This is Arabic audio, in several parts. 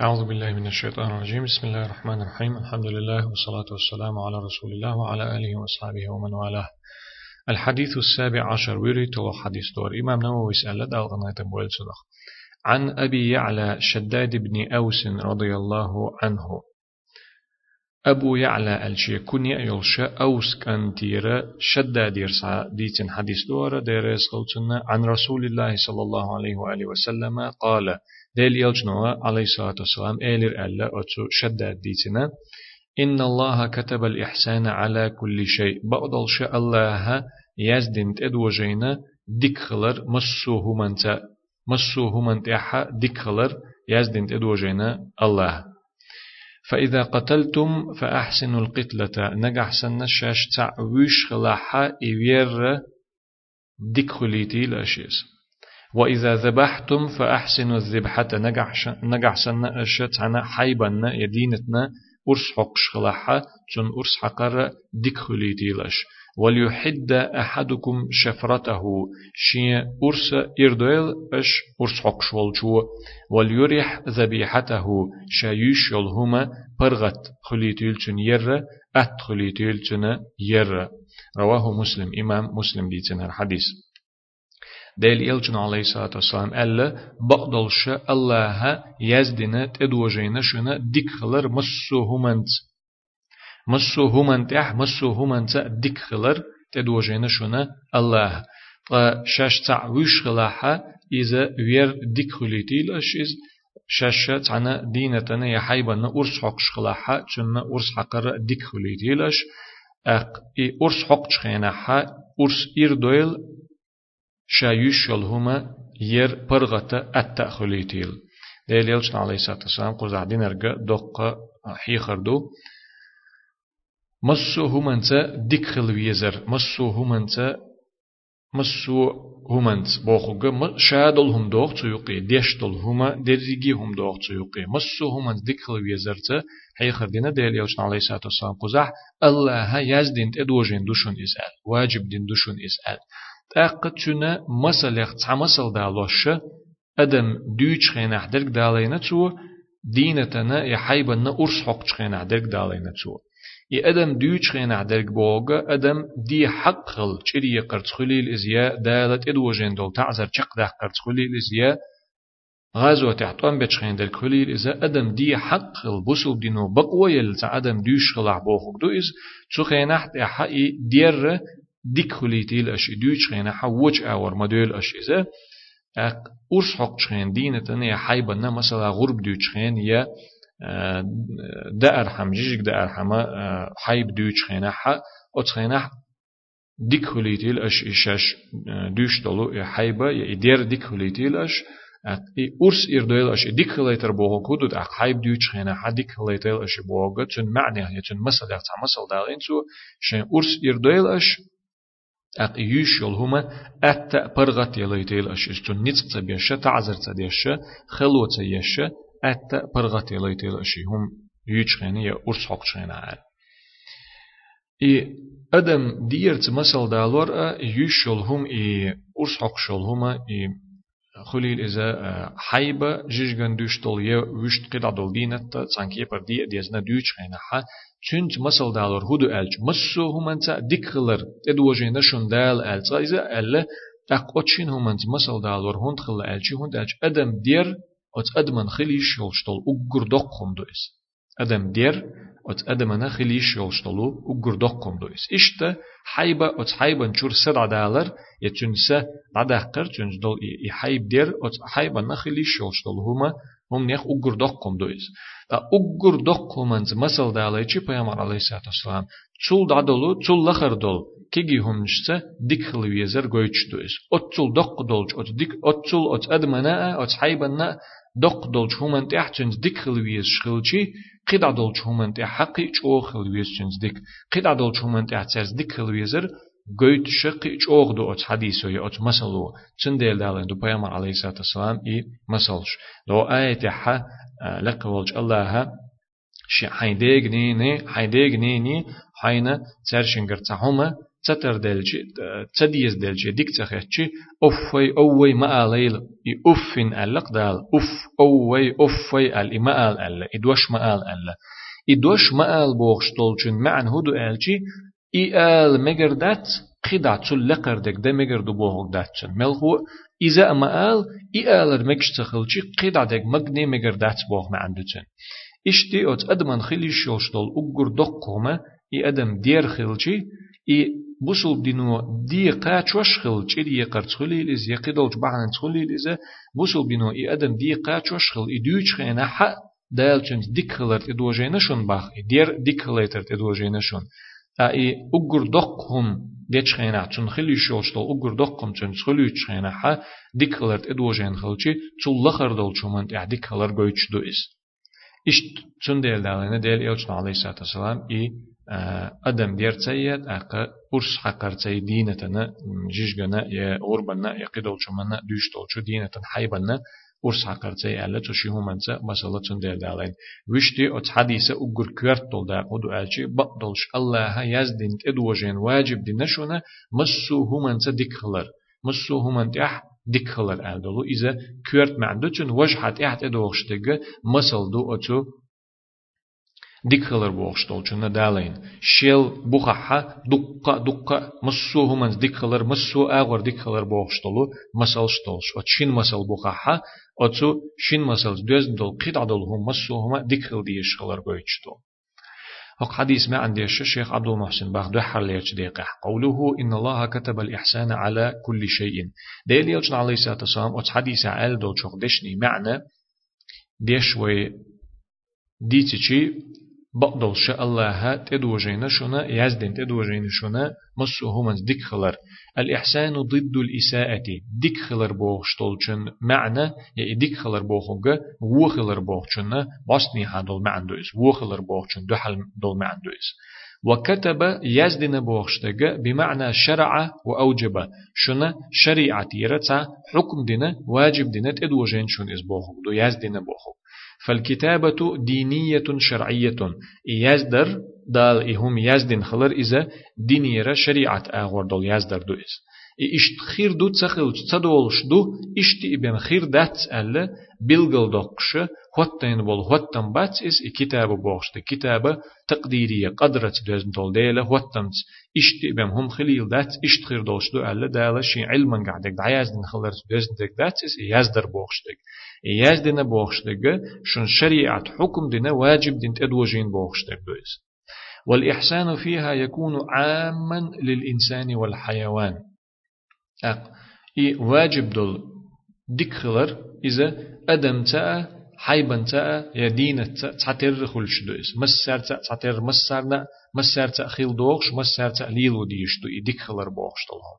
أعوذ بالله من الشيطان الرجيم. بسم الله الرحمن الرحيم. الحمد لله والصلاة والسلام على رسول الله وعلى آله وأصحابه ومن والاه. الحديث السابع عشر ويريد حديث دور إمام نووي سأل دال عن أبي يعلى شداد بن أوس رضي الله عنه. أبو يعلى ألشي كنيا يلشا أوس كان تيرا شداد يرسع ديتن حديث دور ديرس عن رسول الله صلى الله عليه وآله وسلم قال ديل يلجنوا عليه الصلاة والسلام إيلر ألا أتو شداد ديتنا إن الله كتب الإحسان على كل شيء بقدل شاء الله يزدن تدوجينا ديكخلر مسوه منتا مسوه منتاحا ديكخلر يزدن تدوجينا الله فإذا قتلتم فأحسنوا القتلة نجح سنة شاش تعويش خلاحا إيوير ديكخليتي لأشيس وإذا ذبحتم فأحسنوا الذبحة. نجح سنة أشتعنا حيبنا يدينتنا أرس حقش خلاحة تن أرس حقر ديكخليتي لأش وليحد أحدكم شفرته. شي أرس إردويل أش أرس حقش والجو وليريح ذبيحته. شايش يلهما برغت خليتيل تن ير أت خليتيل تن ير. رواه مسلم إمام مسلم ديتن الحديث. ديل يلجن عليه الصلاة والسلام ألا بقدلش الله يزدنا تدوجينا شنا ديكخلر مسو همنت مسو همنت اح مسو همنت ديكخلر تدوجينا شنا الله فشاش تع وش خلاحة إذا وير ديكخليتي لش إز شاش تعنا دينتنا يحيبنا أرس حقش خلاحة چنا أرس حقر ديكخليتي لش أق إي أرس حقش خيناحة أرس إير شايش هما ير برغة أتا خليتيل ديل يلشن عليه الصلاة والسلام قوز عدين أرقى دقة حيخردو مسو همنت ديك خلويزر مسو همنت مسو همنت بوخوغ شادل هم دوغ تيوقي ديشتل هما دريجي هم دوغ تيوقي مسو همنت ديك خلويزر تا حيخردين ديل يلشن عليه الصلاة والسلام قوزح الله يزدين تدوجين دوشن إسأل واجب دين دوشن إسأل تأقتشنا مسألة تعمسل دالوش أدم دوش خينح درك دالينا تو دينتنا يحيبنا أرس حق خينح درك دالينا تو ي أدم دوش خينح درك بوغا أدم دي حق خل چري قرت خليل إزيا دالت إدوجين دول تعزر ده قرت خليل إزيا غازو تحتوان بتشخين دل خليل إذا أدم دي حق خل بوسل دينو بقوة يلتا أدم دوش خلع بوخوك دو إز تسو خينح حقي دير ديك خليتيل أش دوش خينا حوج أور مدول أش إذا أرس حق شخين دينة تنيا حيبنا مثلا غرب دوش خين يا دا أرحم جيجك دا أرحم حيب دوش خينا حا أتخينا ديك خليتيل أش إشاش دوش دلو حيبة يا إدير ديك خليتيل أش أرس إردويل أش ديك خليتر بوغو كودود أخ حيب دوش خينا حا ديك خليتيل أش بوغو تن معنى يتن مثلا تعمسل دالين سو شين أرس إردويل أش أق يوش هما أت برغت يليتيل أش إستون نتق تبيش تعزر تديش خلو تيش أت برغت يليتيل أش هم يوش خيني يا أرس حق خينا عال إي أدم ديرت مسل دالور يوش هم إي أرس حق هما إي خليل إذا حيبة جيجن دوش طول يه وشت قد عدل دينت تانك يبر دي ديزنا دوش خينا حا چونچ مسل دالور هدو ألج مسو همانتا ديكخلر تدوجين شون دال ألج إذا ألا أقوتشين همانت مسل دالور هند خل ألجي هند ألج أدم دير أت أدمن خليش يلشتول أقر دق خمدو إس أدم دير أت أدمن خليش يلشتولو أقر دق خمدو إس إشتا حيبة أت حيبة نشور سدع دالر يتنسى عدقر تنس دول يحيب دير أت حيبة نخليش يلشتول هما هم نيخ أقر دق خمدو إس أقر دق همانت مسل داليچي پیامبر عليه الصلاة والسلام چول دادولو چول لخر دول كيجي هم نشتا ديك خلويزر گويچ دويس أت چول دق دولج أت ديك أت چول أت أدمنا أت حيبنا دق دولج همان تحتنز ديك خلويز شخلچي قيد دولج همان تح حقي چو خلويز چنز ديك قيد دولج همان تحتز ديك خلويزر قيت شقي چوغ دو أت حديثو يا أت مسلو چنديل دالين دو پیامبر عليه الصلاة والسلام إي مسلش دو آية حا لك ولج الله شي حيديغ نيني حيديغ نيني حينا ترشنجر تحوما تتر دلجي تديز دلجي ديك تخيتشي أوفي أوي ما آليل أفن ألق دال أف أوي أوفي ال ما آل ألا إدوش ما آل ألا إدوش ما آل بوغش طولشن معن هدو آلجي إي آل مجر دات خدا تسل لقر دك ده مجر دو بوغ داتشن ملخو إذا ما آل إي آل مجش تخلشي خدا دك مجني مجر دات بوغ ما عندتن إشتي أوت أدمن خلي شوشتول أقر دقوما إي أدم دير خلشي إي بوسل دينو دي قاچوش خل چري يقر تخلي لز يقدل جبعن تخلي لز بوسل بينو إي أدم دي قاچوش خل إي دوش خينا حق دالچنز ديك خلرت إدوجينا شون باخ دير ديك خليترت إدوجينا شون. أي أقر دقهم ديش خينا تون خلي شوشتل أقر دقهم تون خلي خينا حا ديك خلرت إدوجين خلچي تول لخر دول چومن إع ديك خلر گويچ دو إس إش تون ديل دالنا ديل إلچنا عليه الصلاة والسلام إي أدم دير تسيد أقا أرس حقر تسي دينتنا جيجنا يا غربنا يا قدول شمنا دوش تولشو دينتنا حيبنا أرس حقر تسي ألا تشيهو منسا مسألة تندير دالين وشتي أت حديثة أقر كورت تول دا قدو ألشي بقدلش الله يزدين تدوجين واجب دي نشونا مسو هو منسا ديك خلر مسو هو من تح ديك خلر ألدلو إذا كورت معدوتون وجحت إحت أدوغشتك مسل دو أتو ديكلر بوغشتول چنا دالين شيل بوخا دقة دقة مسو همانز ديكلر مسو اغور ديكلر بوغشتولو مسال شتولش ات شين مسال اتسو شين مسال دوزن دول قيد عدل هم مسو هما ديكل ديش خلر بوغشتول هق حديث ما عندي الشيخ عبد المحسن باخ دو حرليش دقيقة قوله إن الله كتب الإحسان على كل شيء ديل يلجن عليه الصلاة والسلام ات حديث عال دول شوق دشني معنى ديش وي ديتشي بقدل شاء الله تدوجين شنا يزدن تدوجين شنا مسو همز ديك خلر. الإحسان ضد الإساءة. ديك خلر معنى يا ديك خلر بوغوغا و خلر بوغشن باسني هادول معندوز و خلر بوغشن دحل دول معندوز وكتب يزدن بوغشتغا بمعنى شرع وأوجب. شنا شريعة يرتا حكم دينا واجب دينا تدوجين شن دو يزدن بوغوغ فالكتابة دينية شرعية. يزدر دال إهم يزدن خلر إذا دينيرة شريعة. آغور دول يزدر دو إز. إشت خير دو تسخل تدولش دو إشت إبن خير دات ألا بلغل دقش هوتين بول هوتن بات إز كتاب بوغش كتابة تقديرية قدرة دوزن دول ديلا هوتن إشت إبن هم خليل دات إشت خير دولش دو ألا دالا شي علما قعدك دعيازدن خلر دوزن دك دات إز يزدر بوغش دك يزدن بوغش دك شن شريعة حكم دنا واجب دين تدوجين بوغش دك دوز والإحسان فيها يكون عاما للإنسان والحيوان. أق. إي واجب دول. دكخلر إذا أدم تا حيبن تا يدين تا تعتر خلش دوس مسار تا تعتر مسارنا مسار تا خيل دوغش مسار تا ليلو ديش دو. دكخلر بوغش دولهم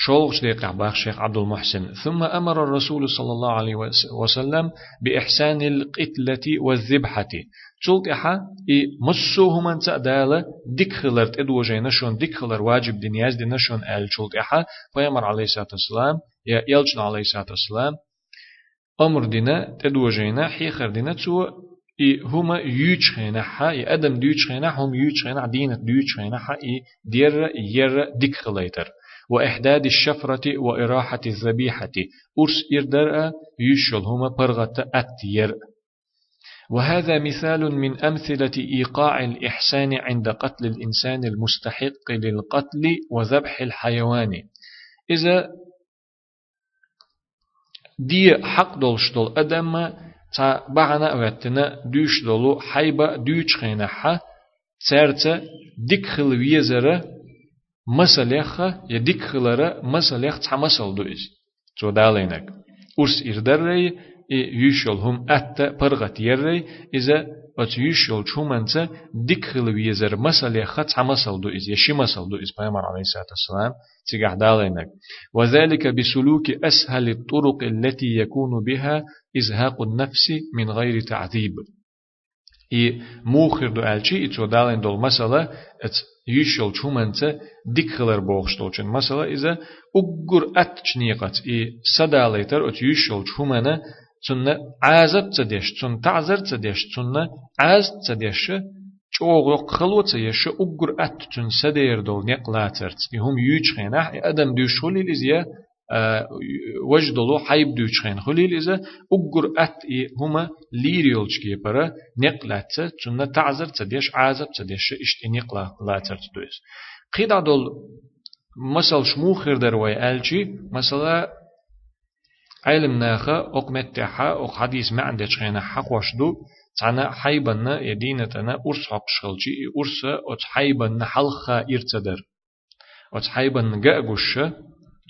شولغش ديقع باخ شيخ عبد المحسن. ثم أمر الرسول صلى الله عليه وسلم بإحسان القتلة والذبحة. شولت إحا إي همان تأدالة ديك خلرت إدو جينا شون ديك خلر واجب دنياز دينا شون آل شولت إحا فيمر عليه الصلاة والسلام يا يلجن عليه الصلاة والسلام أمر دينا تدو جينا حيخر دينا تو إي هما يوش خينا حا إي أدم ديوش خينا هم يوش خينا دينة ديوش خينا حا إي دير ير ديك وإحداد الشفرة وإراحة الذبيحة. أرس إردر يشل هما برغة أتير وهذا مثال من أمثلة إيقاع الإحسان عند قتل الإنسان المستحق للقتل وذبح الحيوان. إذا دي حق دولشتول أدم تا بعنا واتنا دوش دولو حيبا دوش خينحا تسارتا ديك خلوية مسلخة يديك خلرة مسلخ تحمسل دوز تو دالينك أرس إردري يشل هم أتى برغت يري إذا أت يشل شو منسى ديك خلوي يزر مسلخة تحمسل دوز يشي مسل دوز بيامر عليه الصلاة والسلام تيجح دالينك وذلك بسلوك أسهل الطرق التي يكون بها إزهاق النفس من غير تعذيب إي موخر دو ألشي إتو دالين دول مسألة ات يشل چومنت ديكلر بوغشتولچن مسألة إذا أقر أتشنيقت إي سداليتر ات يشل چومنه تن عازب تدش تن تعذر تدش تن عاز تدش چوغ يق خلوت يش أجر أت تن سدير دول نقلاترت يهم يوج خينا أدم دوشولي لزيا وجدلو حيب دوشخين خليل إذا أجر أت هما ليريولش كي برا نقلات تنا تعذر تديش عازب تديش إشت نقلا لا ترتدوس قيدا دول مثل شموخر دروي ألشي مثلا علم ناخا أقمت تحا أق حديث ما عندك خينا حق وشدو. تانا حيبنا يدينتنا أرس حق شغلشي أرس أت حيبنا حلخا إرتدر. أت حيبنا جاء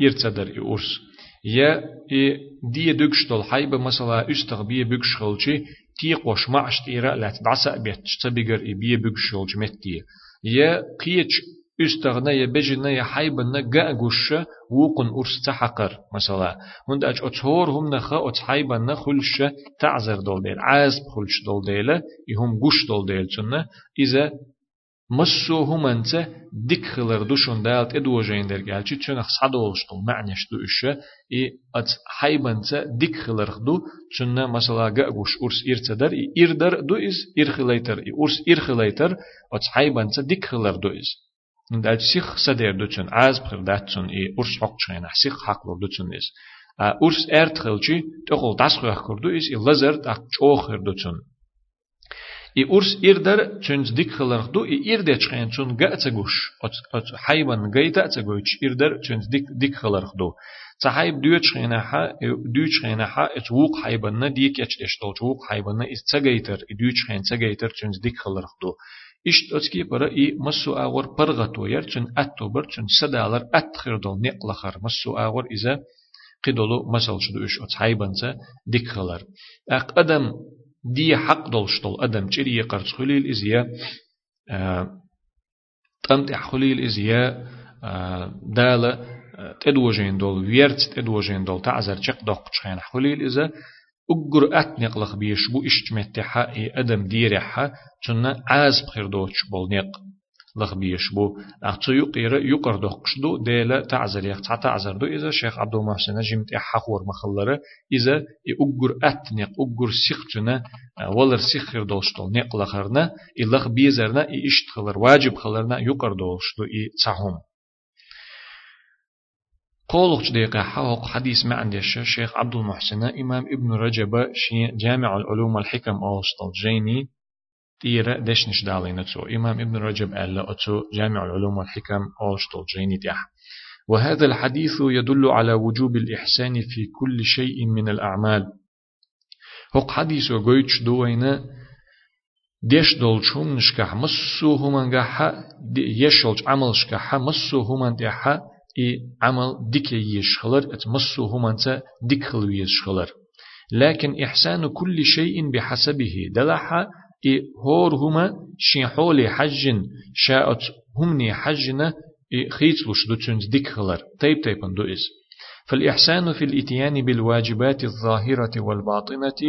إرتدر أرس يا إي دي دكشتل حيبة مثلا أستغ بيه بكشغلشي تيقوش معش تيرا لا تدعسا بيت تبيغر إي بيه بكشغلش متي يا قيتش üstagna ya bejina ya haybana ga gusha wuqun urs tahaqar mesela hund ach otsor hum naha ots haybana khulsha ta'zir dol del az khulsh dol dele i hum gush dol del chunna iza مسو همانت ديك خلر دوشون دالت ادوجين در گالچی چون صدولشتو معنیش دو اشه ای أت حیبانت ديك خلر دو چون مثلا گوش ارس ایرت در ای ایر در دو إز ارس ایر خلیتر أت حیبانت ديك خلر دو إز. من دال سيخ سدير دوتشن عاز بخير داتشن إي ارس حق چين سيخ حق لو دوتشن اس ارس إرت خلچي تقول داس خو كردو اس لزر تاق چوخر دوتشن اي حيوان گيتا تسگوش ايردر چنج ديك ديك خلر دو صحيب دوت شينا ح دوت شينا ح ات ووق حيبنا ديك اتش اشتول ووق حيبنا اس تسگيتر دوت شين تسگيتر چنج ديك خلر دو إشت أتكي برا إي مسو آور برغتو ير چن أتو بر چن سدالر أتخر دول نقلخر مسو آور إذا قدولو مسل شدو إش أت حيبنسا ديكخلر أق أدم دي حق دول شتول أدم. چري يقرص خليل إزيا تمت خليل إزيا دالة تدوجين دول ويرت تدوجين دول تعزر چق دق چخين خليل إذا أجر أت نقلخ بيش بو إشتمت أدم ديرحة چنا عاز بخير دوش بول نق. لخ بيش بو أخطو يقير يقر دقش دو ديلا تعزر يخ تعزر دو. إذا شيخ عبد المحسن جمت حقور مخلرة. إذا أجر أت نق أجر سيختنا. ولر سيخر دوش دول نق لخرنا إلخ بيزرنا إشت خلر. واجب خلرنا. يقر دوش دو إي تسهم قولك دقيقة حوق حديث ما عندي الشيخ عبد المحسن إمام ابن رجب جامع العلوم والحكم أوسطل جيني تيرا دشنش دالين تو إمام ابن رجب قال أتو جامع العلوم والحكم أوسطل جيني تيح وهذا الحديث يدل على وجوب الإحسان في كل شيء من الأعمال. هق حديث وقويتش دوينا ديش دولشهم نشكح مسو همان يشولش عملشكح مسو همان ديحا إي عمل ديك يشخلر اتمسو همانتا ديك خلو يشخلر. لكن إحسان كل شيء بحسبه. دلحا إي هور هما شيحولي حج شاءت همني حجنا إي خيتلوش دوتشنز ديك خلر تيب تيبن دو إز. فالإحسان في الإتيان بالواجبات الظاهرة والباطنة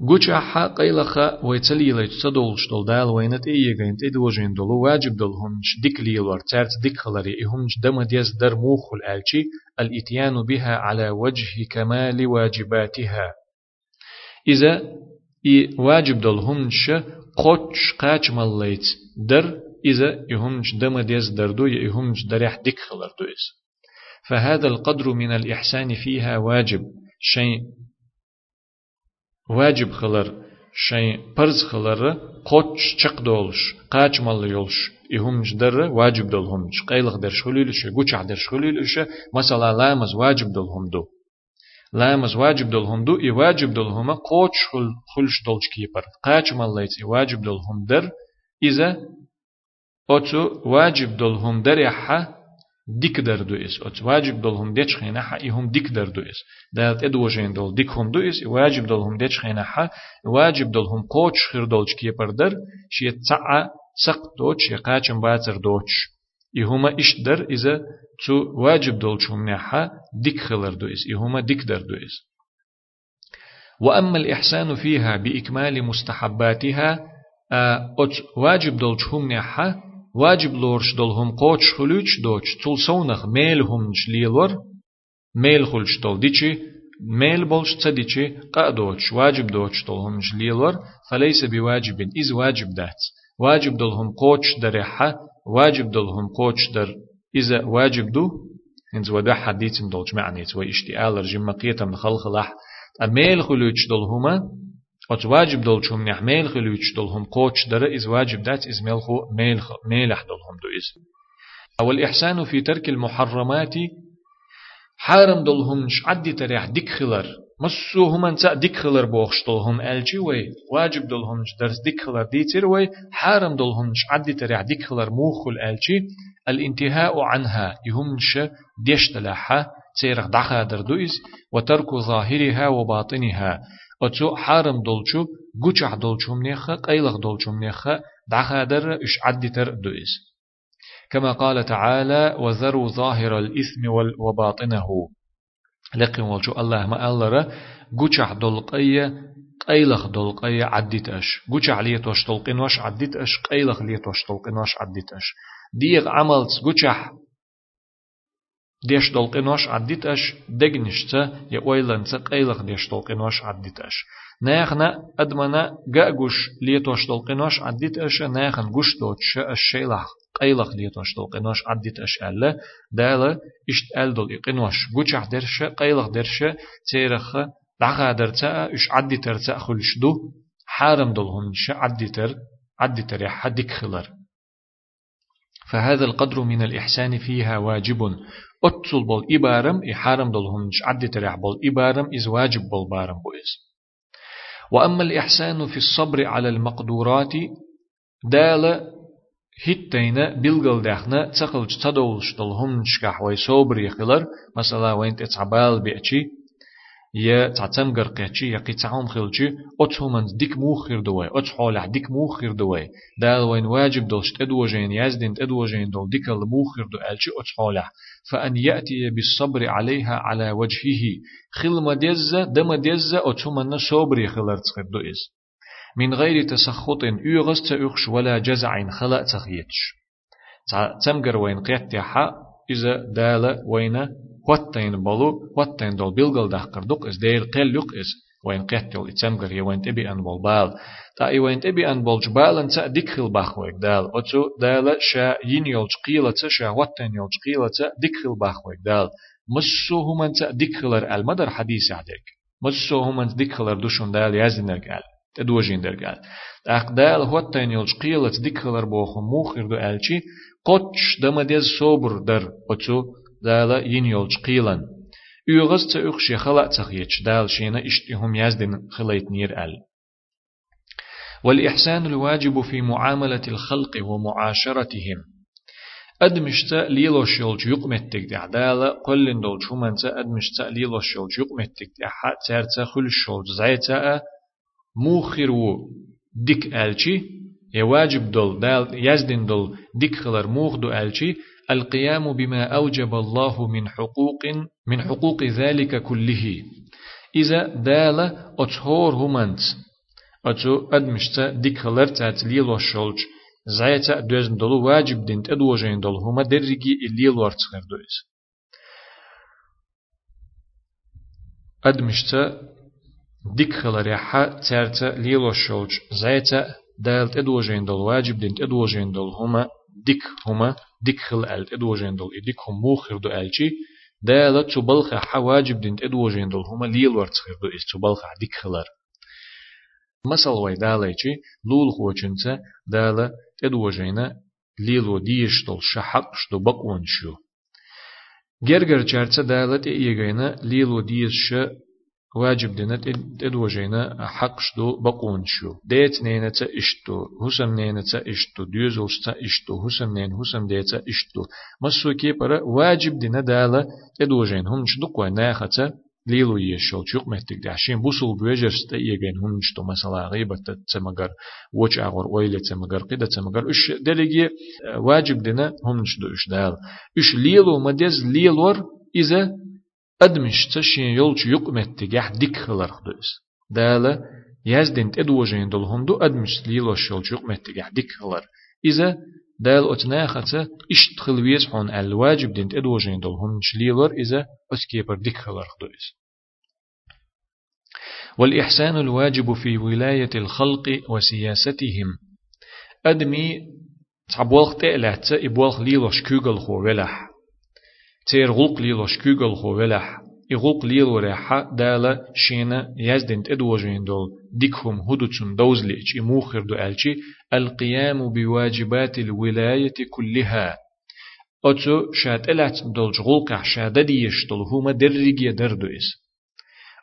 جوچا حا قيلخا ويتسلي لي تصدول شتول دال وينت إيه غينت ادوجين دولو واجب دولهم ديك ليلور تارت ديك خلري اهم دم ديز در موخل الالشي الإتيان بها على وجه كمال واجباتها. إذا إي واجب دولهم ش قوتش قاچ مليت در إذا يهم دم ديز دردو يهم دريح ديك خلردو إز فهذا القدر من الإحسان فيها واجب شيء واجب خلر شيء برز خلر قوتش چق دولش قاچ مال يولش يهم در واجب دولهم قيلغ در شغليلش گوچ در شغليلش مثلا لامز واجب دولهم دو لامز واجب دولهم دو إي واجب دولهم قوتش خلش دولش كيبر قاچ مال ليت إي واجب دولهم در إذا أتو واجب دولهم در يحا ديك دردو إس. أت واجب دولهم ديش خينا حا إهم ديك دردو إس. دالت إدوجين دول ديك هم دو إس واجب دولهم ديش خينا حا واجب دولهم قوش خير دولش كي بردر شي تسعى سق دوش يقاچم باتر دوش إهما إش در إذا تو واجب دولشهم نحا ديك خلر دو إس إهما ديك دردو إس وأما الإحسان فيها بإكمال مستحباتها أت واجب دولشهم نحا واجب لورش دولهم قوتش خلوش دوش تول سونخ ميل هم ليلور ميل خلش دول ديشي ميل بولش تديشي قادوش واجب دوش دولهم جليلور فليس بواجب إز واجب دات. واجب دولهم قوش درحة واجب دولهم قوش در إذا واجب دو إنز ودا حديث دولش معنيت وإشتئال رجم مقيتا من خلق لح أميل خلوش دولهما أت واجب دولشهم نح ميل خلوش دولهم قوش در إز واجب دات إز ميل خو ميل ميل دولهم دو إز أو الإحسان في ترك المحرمات حارم دولهمش عدي تريح ديك خلر. مسو هم تاع ديك خلر بوخش دولهم ألجي وي واجب دولهمش درس ديك خلر ديتر وي حارم دولهمش عدي تريح ديك خلر موخل ألجي الانتهاء عنها. يهمش ديش تلاحة تيرخ دخا وترك ظاهرها وباطنها. أتو حارم دولشو قوشح دولشو منيخة قيلخ دولشو منيخة دخا در إش عدي تر دويز كما قال تعالى وذروا ظاهر الإثم وباطنه. لقم والجو الله ما ألرا قوشع دلقية قيلخ دلقية عدت أش قوشع ليتوش دلقنوش عدت أش قيلخ ليتوش دلقنوش عدت أش ديغ عملت قوشع ديش دلقنوش عدت أش دقنشتا يويلنتا قيلخ ديش دلقنوش عدت أش. ناخنا أدمنا قاقوش ليتوش دلقنوش عدت أش ناخن قوش دوتش الشيلخ قيلق ليتوش دول قنوش عدت أش ألا دالا إشت أل دول قنوش قوشح درش قيلق درش تيرخ دعا درتا إش عدي ترتا خلش دو. حارم دول هنش عدي تر عدي تر حدك خلر. فهذا القدر من الإحسان فيها واجب. أتصل بول إبارم إحارم دول هنش عدي تر بول إبارم إز واجب بول بارم بويز. وأما الإحسان في الصبر على المقدورات دال هيتينا بيلغل داخنا تقل تدولش دلهم نشكح وي صبر يخلر مثلا وين تتعبال بيأتي. يا تعتم قرقيتشي يا قيتعهم خلشي أتهمن ديك موخر دوي أتحولح ديك موخر دوي دال وين واجب دولش تدوجين يزدين تدوجين دول ديك الموخر دو ألشي أتحولح فأن يأتي بالصبر عليها على وجهه. خل مدزة دم دزة أتهمن صبر يخلر تخد دو إز. من غير تسخط يغس تأخش ولا جزع خلق تخيتش تمجر وين قيت إذا دال وين واتين بلو واتين دول بلغل دحقر دق إز دير قل يق إز. وين قيت يول تمجر يا وين تبي أن بول بال. تا إي وين تبي أن بول جبال أن تأديك خل بخوك دال. أتو دال شا ين يولج قيلة شا واتين يولج قيلة ديك خل بخوك دال. مسو هم أنت ديك خلر المدر حديث عدك مسو هم أنت ديك خلر دوشون دال يزنك قال تدوجين درقال أقدال هوتين يلج قيلت ديكلر بوخو موخر دو ألشي قوتش دم ديز صبر در. قوتو دالا ين يلج قيلن. يغز تأخشي خلق تخيتش دال شينا اشتهم يزدن خليت نير أل والإحسان الواجب في معاملة الخلق ومعاشرتهم أدمشتا ليلوش يلج يقمتك دي عدالة قلن دول شومنتا أدمشتا ليلوش يلج يقمتك دي حق تارتا خلش يلج زيتا موخر و ديك ألشي يواجب دول دال يزدن دول ديك خلر موخ دو ألشي القيام بما أوجب الله من حقوق من حقوق ذلك كله. إذا دال أتهور همانت أتو أدمشتا ديك خلر تات ليلو شولج زايتا دوزن دولو واجب دين تدوجين دول هما درجي الليل ورتخر دوز أدمشتا ديك خلريحة تارتا ليلو شولج زايتا دالت أدوجين دول واجب دين أدوجين دول هما ديك هما ديك خل ألت ادوجين دول ديك هم موخر دو الجي دالت تبلخ حواجب دين ادوجين دول هما ليل ورتخر دو اس تبلخ ديك خلر مثل وي داليجي لول خوچنتا دالا ادوجينا ليلو ديش دول شحق شدو بقون شو. گرگر چرچه دالت ایگینا ليلو ديش واجب دينا تدوجينا حق شدو بقون شو. ديت نينا تا إشتو حسم نينا تا إشتو ديوزلش تا إشتو حسم نين حسم ديتا إشتو. مسو كي برا واجب دينا دالا تدوجين هم شدو قوي ناخا تا ليلو يشول شوق مهتك دي. عشان بوصل بوجرس تا يجين هم شتو مثلا غيبة تمغر وچ آغور ويلة تمغر قيدة تمغر إش دلقي واجب دينا هم شدو إش دال. إش ليلو مدز ليلور إذا أدمش تشين يولش يقمت جح ديك خلر خدوس. دالة يزدن تدوجين دول هندو أدمش ليلوش يولش يقمت جح ديك خلر. إذا دال أتناخة إشت خلويز حون الواجب دين تدوجين هنش ليلور إذا أسكيبر ديك خلر خدوس. والإحسان الواجب في ولاية الخلق وسياستهم. أدمي تعبوالخ تألعت إبوالخ ليلوش كوغل خو ولح. تير غلق ليلوش كوغل خو ولح. إغلق ليلو ريحا دالا شينا يزدنت إدوجين دول. ديكهم هدوتسون دوزليش إموخر دو ألشي القيام بواجبات الولاية كلها. أتو شاد إلات دول جغلق شاد ديش دول هما درجي دردو إس.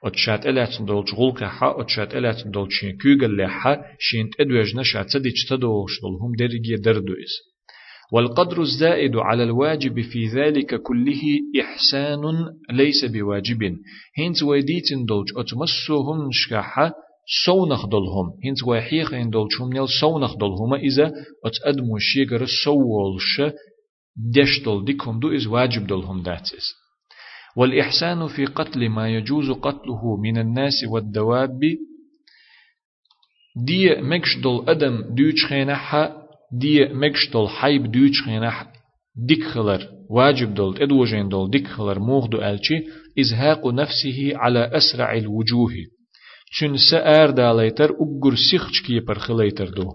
ات شات إلات دول جغول كحا ات شات إلات دول شين كوغل لحا شين ادوجنا شات سديش تدوش دول هم درجي دردو إس. والقدر الزائد على الواجب في ذلك كله إحسان ليس بواجب. هنز ويديتن دولج أتمسوهم نشكاحا سونخ دولهم هنز ويحيخ ان دولجهم نيل سونخ دولهما إذا أتأدمو شيغر سوولش دش دول ديكم دو إز واجب دولهم داتس والإحسان في قتل ما يجوز قتله من الناس والدواب. دي مكشدل أدم دوش خينحا دي مكشدل حيب دوش خينح ديك خلر واجب دول إدوجين دول ديك خلر موغدو ألشي إزهاق نفسه على أسرع الوجوه. چون سأر داليتر أقر سيخش كي برخليتر دو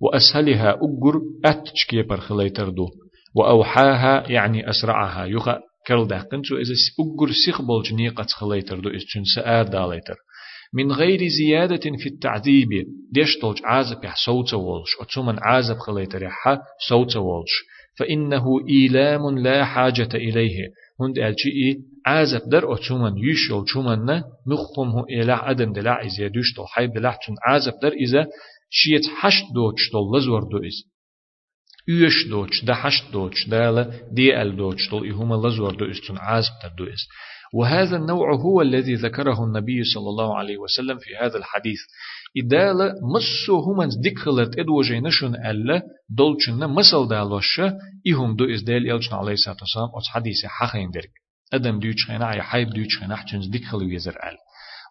وأسهلها أقر أتش كي برخليتر دو وأوحاها يعني أسرعها. يخا كرل دقن تو إذا أقر سيخ بولج نيقة خليتر دو إسچن سآر داليتر. من غير زيادة في التعذيب. ديش طولج عازب؟ يح صوت والش أتومن عازب خليتر يح صوت والش فإنه إيلام لا حاجة إليه. هند ألشي عازب در أتومن يشول شومن مخهم هو إله أدم دلع يدوش طول حيب دلع تون عازب در إذا شيت حشت دوش طول لزور دو يش دوتش ده حشت دوتش دالة دي ال دوتش طول إهما لزور دو استن عازب تدو است وهذا النوع هو الذي ذكره النبي صلى الله عليه وسلم في هذا الحديث. إدالة مسو هما دكخلت إدو جينشن ألا دولشن مسل دالوش إهم دو إزدال إلشن عليه الصلاة والسلام أتس حديث حقين درك. أدم ديوش خينا يا حيب ديوش خينا حتنز دكخل ويزر أل.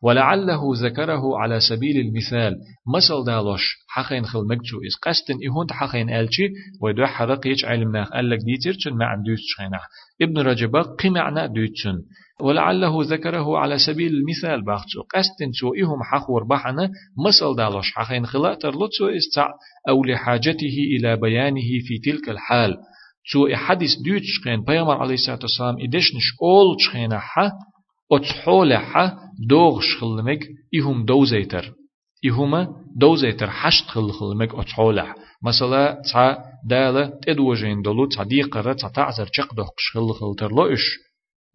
ولعله ذكره على سبيل المثال مثل دالوش حقين خل مكتو إس قستن إهون حقين ألشي ويدو حرق يج علمنا قال لك ديتر ما عم دوش خينا ابن رجب قمعنا دوتشن ولعله ذكره على سبيل المثال باختو قستن سو إهم حقور بحنا مثل دالوش حقين خلا ترلتسو إستع أو لحاجته إلى بيانه في تلك الحال. سو حديث دوتش خين بيامر عليه الصلاة والسلام إدشنش أول خينا حا أتحولها دوغش خلمك إهم دوزيتر. إهما دوزيتر حشت خل خلمك أتحولها مثلا تا دالة تدوجين دولو تا ديقرة تا تعزر چق دوغش خل خلتر لو إش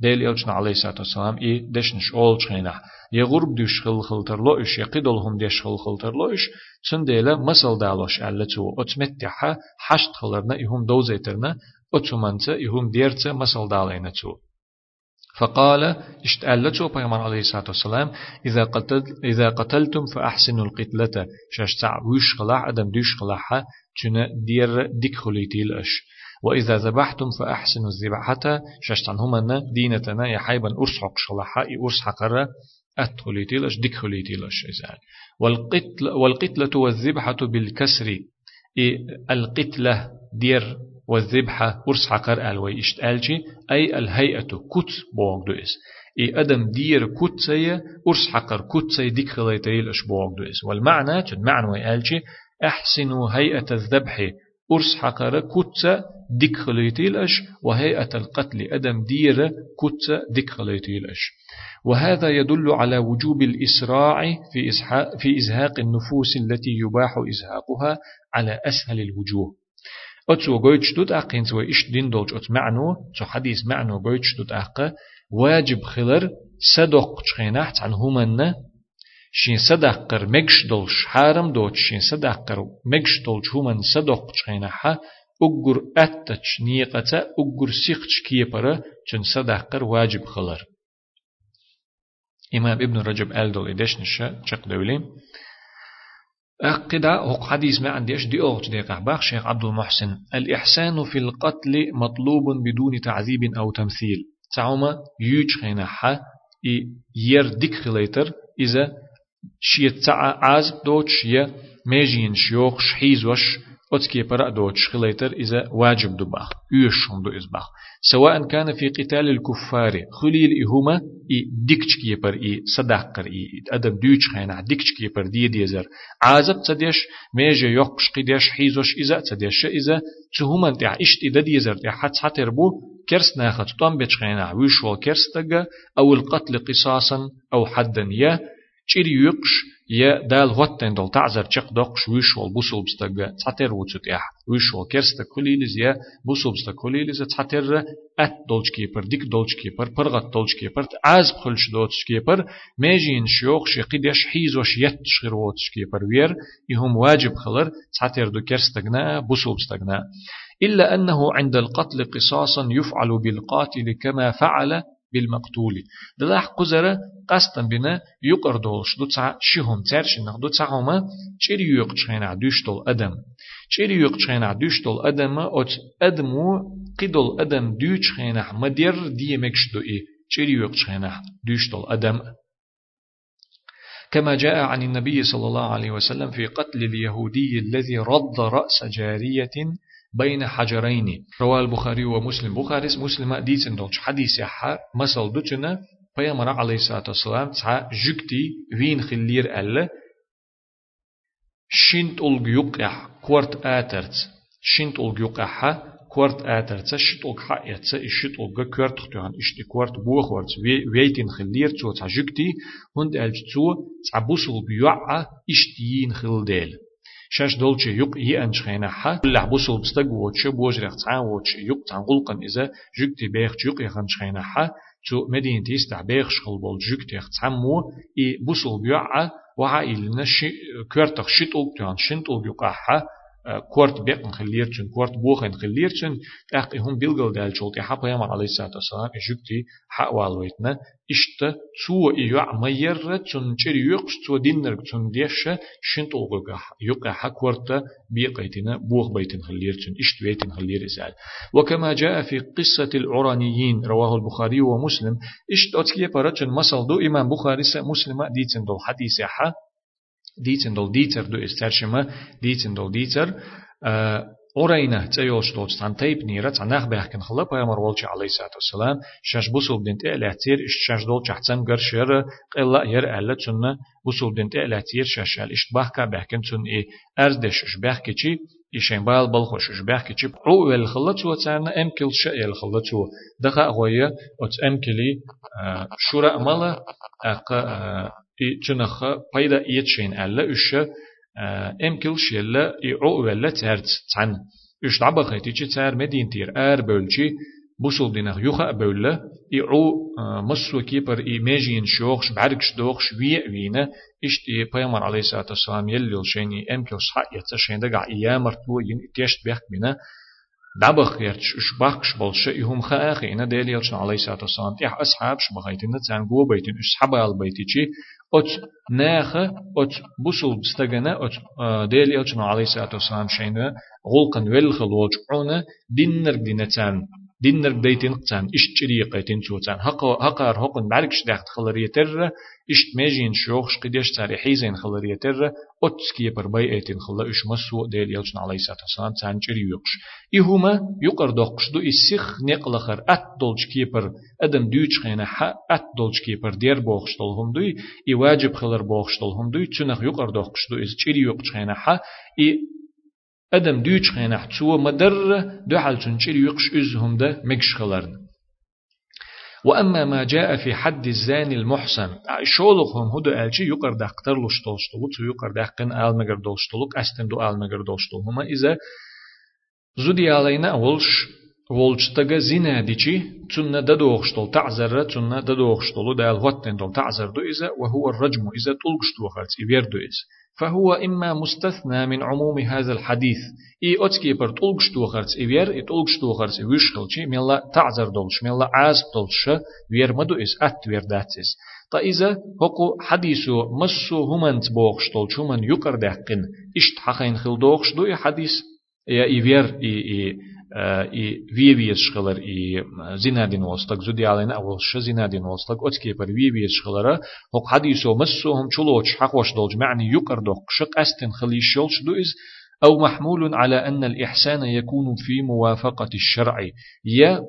ديل يلجنا عليه الصلاة والسلام إي دشنش أول چخينه يغرب دوش خل خلتر لو إش يقيدولهم ديش خل خلتر لو إش تن ديلا مثل دالوش ألتو أتمتحا حشت خلرنا إهم دوزيترنا أتمنت إهم ديرت مثل دالينا تو. فقال اشتألته بيغمان عليه الصلاة والسلام إذا, قتل إذا قتلتم فأحسنوا القتلة. شاشتع ويش خلاح أدم ديش خلاحة تنا دير ديك خليتي الأش وإذا ذبحتم فأحسنوا الذبحة شاشتعن هما دينتنا يحيبا أرسحق شلاحة أرسحق أتخليتي الأش ديك خليتي الأش إزال والقتل والقتلة والذبحة بالكسر القتلة دير والذبحة ورس حقر ألوي إشتالجي أي الهيئة كت بوغ دو إس إي أدم دير كت سي ورس حقر كت سي ديك خليتيل إش بوغ دو إس والمعنى تد معنى ويالجي أحسنوا هيئة الذبح ورس حقر كت ديك خليتيل إش وهيئة القتل أدم دير كت ديك خليتيل إش وهذا يدل على وجوب الإسراع في, في إزهاق النفوس التي يباح إزهاقها على أسهل الوجوه. أتسو قويتش دوت أقين سوى إش دين دولج أت معنو تو حديث معنو قويتش دوت أقا واجب خلر صدق تشخيناحت عن همنا شين صدقر مكش دولش حارم دوت شين صدقر مكش دولش همن صدق تشخيناحا أقر أتتش نيقة أقر سيخش كيبرا چن صدقر واجب خلر. إمام ابن رجب ألدو إدش نشا چق دولين أقدا هو حديث ما عنديش دي أوغت دي قحباخ شيخ عبد المحسن الإحسان في القتل مطلوب بدون تعذيب أو تمثيل تعوما يوج خينا حا ير ديك خليتر إذا شيء تاع عازب دوت شيء ميجين شيوخ شحيز وش أتكي برا دوتش خليتر إذا واجب دباخ يوشهم دو إزباخ سواء كان في قتال الكفار خليل إهما إي ديكش كيبر إي صداقر إي أدب دوتش خينا ديكش كيبر دي ديزر. عازب تديش ميجي يقش قديش حيزوش إذا تديش إذا تهما تع إشت إذا ديزر تع حت حتر بو كرس ناخد طم بيتشخينا ويشو كرس تجا أو القتل قصاصا أو حدا يا تشيري يقش يا دال غوتن دول تعزر چق دق شويش ول بوسول بستغ تاتر وچت ويش ول كرست كوليلز يا بوسول بست كوليلز تاتر ات دولچ كيپر ديك دولچ كيپر پرغت دولچ كيپر از خلش دوتش كيپر ميجين شيوخ شقيدش حيز وش يت شغير وتش كيپر وير يهم واجب خلر تاتر دو كرستغنا بوسول بستغنا إلا أنه عند القتل قصاصا يفعل بالقاتل كما فعل بالمقتول. دلاح قزرة قصدا بنا يقر دولش دو تسع شهم ترشنخ دو تسعهما چيري يوق چخينا دوشتول أدم؟ چيري يوق چخينا دوشتول أدم؟ أت أدمو قدول أدم دو چخينا مدير دي مكش دو إي چيري يوق چخينا دوشتول أدم؟ كما جاء عن النبي صلى الله عليه وسلم في قتل اليهودي الذي رد رأس جارية بين حجرين رواه البخاري ومسلم. بخاري مسلم ديت اندوش حديث يحا مسل دوتنا بيامر عليه الصلاة والسلام تسعى جكتي وين خلير ألا شنت ألق يقع كورت آترت. شنت ألق يقع كورت آترت. شت ألق حقيت شت ألق كورت ختوان اشتي كورت بوخ ورت ويتين خلير تسعى جكتي هند ألج تسعى بوصل بيوعى اشتيين خلديل. شاش دولچه يق يأنش خينا حا لح بوصل بستق ووتش بوجرخ تعان ووتش يق تعان قلقن إذا جكتي بيخ يق يخنش خينا حا تو مدينة يستع بيخ شخل بول جكتي تعمو إي بوصل بيوعى وعا إلنا شي كورتخ شتول تيان شنتول بيقع كورت بيق نخليرتن كورت بوخ نخليرتن تاقي هم بيلغل دال شولتي حا بيامر عليه الصلاة والسلام جكتي حا والويتنا إشتا تو إيوع مير تن چري يقش تو دينر تن ديش شنت أوغا يقع حكورتا بيقيتنا بوخ بيتن خليرتن إشت بيتن خلير إسال وكما جاء في قصة العرانيين رواه البخاري ومسلم إشت أتكي براتن مسل دو إمام بخاري مسلم ديتن دو حديث حا ديتن دول ديتر دو استرشمه ديتن دول ديتر أورينا تيوش توت تان تيب نيرة تناخ بيحكن خلا بيامر والشي عليه الصلاة والسلام شاش بوصل بنت إعلاتير شاش دول شحتن غر شير قلا ير ألا تسنة بوصل بنت إعلاتير شاش الاشتباه كا بيحكن تسن إيه أردش شباه كيشي إيشين بال بالخوش شباه كيشي عو الخلا تو تانا أمكل شيء الخلا تو دخا غوية أت أمكلي شورا مالا أق تنخ بايدا يتشين ألا إيش امكل شيلا يعو ولا تارت تان اش دعبا خيتي تار مدين تير ار بولشي بوصل دينغ يوخا بولا يعو مسو كيبر ايماجين شوخش بعركش دوخش وي وينا اشتي بيامر عليه الصلاة والسلام يلي شيني امكل صحا يتسشين دقع ايامر تو ين اتيشت بيخ بنا دعبخ يرتش اش باخش بلش يهم خاخي أنا ديلي عليه الصلاة والسلام تيح اصحاب شبغيتين تان جو بيتين اش صحابة البيتي أت ناخة أت بوصل بستغنا أت ديل يلشنا عليه الصلاة والسلام شينا غلقن والخلوج عنا دينر دينتان دينر ديتين قتان إشت شريقة توتان هقا هقار هقن بعركش داخت خلرية تر إشت ماجين شوخش قديش تاري حيزين خلرية تر أتسكي برباي أيتين خلا إش مسو ديل يلشن عليه الصلاة والسلام تان شريقش إهما يقر دقش دو إسيخ نقلخر أت دولش كيبر أدم دوش خينا حا أت دولش كيبر دير بوخش دولهم دوي إي واجب خلر بوخش دولهم دوي تنخ يقر دقش دو إس شريقش خينا حا إي ادم دوچ خنح تسو مدر دو حال تنشير يقش ازهم ده مكش خلرن وأما ما جاء في حد الزاني المحسن شولقهم هدو ألشي يقر دقتر لش دولشتلوك يقر دقن آل مگر دولشتلوك أستن دو آل مگر دولشتلوك هما إذا زودي علينا ولش ولشتغ زنا ديشي تنة ددوغشتل تعزر تنة ددوغشتلو دال هوتن دول تعزر دو إذا وهو الرجم إذا تلقشتو خالص إبير دو إذا فهو إما مستثنى من عموم هذا الحديث. إي أتكي بر تلقش توخرس إبير إي تلقش توخرس ويشخلشي ميلا تعذر دولش ميلا عاز دولش وير مدو إس أت وير داتس تا إذا هقو حديثو مسو همنت بوخش دولش همن يقر دهقن إشت حقين خل دوخش دو إي حديث يا إبير إي إي и вие шхалар и зинадин востак волстак зудиалена волша зинадин востак отке пар вие шхалара хок хадисо массохум чулоч хахваш долж маани юкар يقردق شق астин خلي шол دو из أو محمول على أن الإحسان يكون في موافقة الشرع يا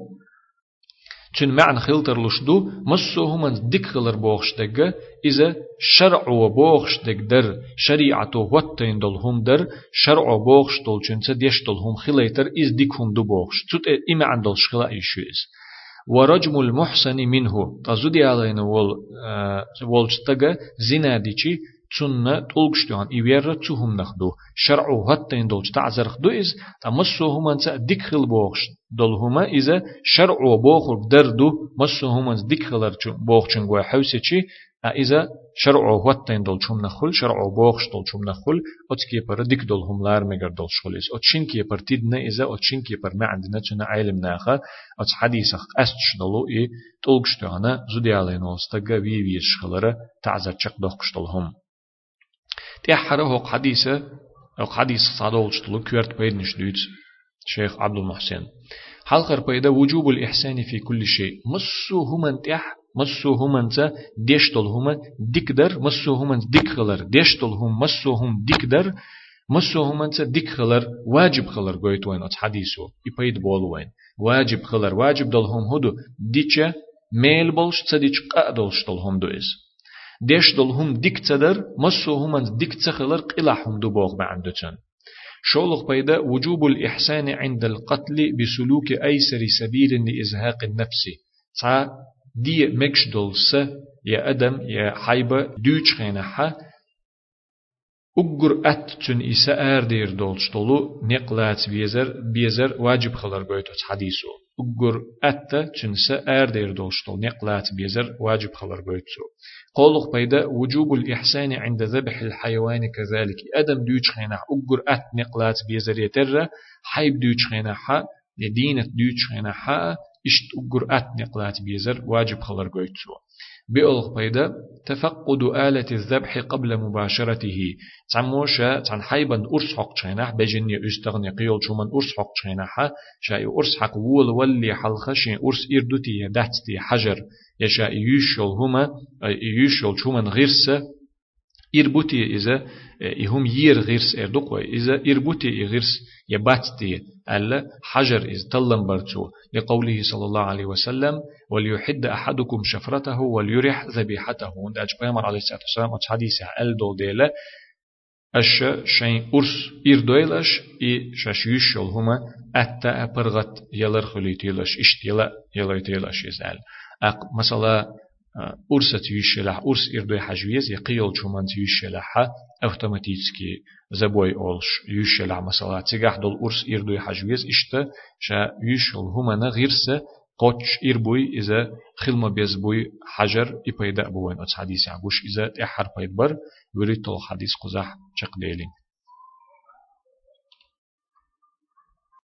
تن معنى خلتر لشدو مسو همان ديك خلر بوخش دقا إذا شرع وبوخش دق در شريعة وطين دل هم در شرع بوخش دل چنسا ديش دل هم خليتر إز ديك هم دو بوخش تut إما عندل شخلا إيشوز ورجم المحسن منه. تزودي علينا وول والشتغا زنا ديشي تسنة تلقشتوان إيوير تسوهم نخدو شرعو هتين دولش تعزر خدو إز تمسو هما نسا ديكخل بوخش دول هما إذا شرعو بوخر دردو مسو هما ديكخلر بوخشن گوه حوسي إذا شرعو هتين دول چوم نخل شرعو بوخش دول چوم نخل أتكي پر ديك دول هم لار مگر دول شخليس أتشين كي پر تيدنا إذا أتشين كي پر ما عندنا چنا علم ناخا أت حديث أستش دولو إي تلقشتوانا زودي علينا وستقا وي ويش خلره تعزر چق دوخش دول هم تحرى هو حديثة أو حديث صادول شتلو كيرت بيد نشدوت شيخ عبد المحسن. حلقر بيدا وجوب الإحسان في كل شيء. مسو همن تح مسو همن تا ديشتل هما ديكدر مسو همن ديكخلر ديشتل هم مسو هم ديكدر مسو همن تا ديكخلر واجب خلر قويت وين أت حديثو. يبيد بول وين. واجب خلر واجب دل هم هدو ديچه ميل بولش تديچ قادولش دل هم دو إز ديش دلهم ديك تدر مسو هم ديك تخلر قلهم دبوغ بعندتن شولخ بيدا وجوب الإحسان عند القتل بسلوك أيسر سبيل لإزهاق النفس. تا دي دلس يا أدم يا حيبة دوش خينحة أجر أت تن إسا أردير دولش دولو نقلات بيزر بيزر واجب خلر بيتوت حديثو. أجر أت تن إسا أردير دولش دول نقلات بيزر واجب خلر بيتو قولق بيدا وجوب الإحسان عند ذبح الحيوان كذلك. أدم دوش خينا أجر أت نقلات بيزر يتر حيب دوش خينا حا يدينة دوش حا إشت أجر أت نقلات بيزر واجب خلر بيتو بيولغ بيدا تفقد آلة الذبح قبل مباشرته. تعموشا تن حيبا أرس حق تشينح بجني استغني قيول شومن أرس حق تشينح شاي أرس حق وول ولي حلخشين أرس إردوتي دهتي حجر. يشا يشول هما يشول شومن غيرسة إربوتي إذا إهم يير غيرس إردوق إذا إربوتي غيرس يباتتي ألا حجر إذ تلم برتو لقوله صلى الله عليه وسلم وليحد أحدكم شفرته وليرح ذبيحته. عند أج بيامر عليه الصلاة والسلام حديث ألدو ديلا أش شين أرس إردويلش إي شاش يشل هما أتا أبرغت يلر خليتيلش إشتيلا يليتيلش يزال أق مثلا أرسة يشلح أرس إردوي حجويز يقيل شومان يشلح أوتوماتيكي زبوي أولش يشلح مثلا. تجاه دول أرس إردوي حجويز إشتا شا يشل هما نغيرسة قوش إربوي إذا خلما بيزبوي حجر إبايدا بوين. أتس حديث عبوش إذا تحر بيدبر وريتو حديث قزح شق ديلين.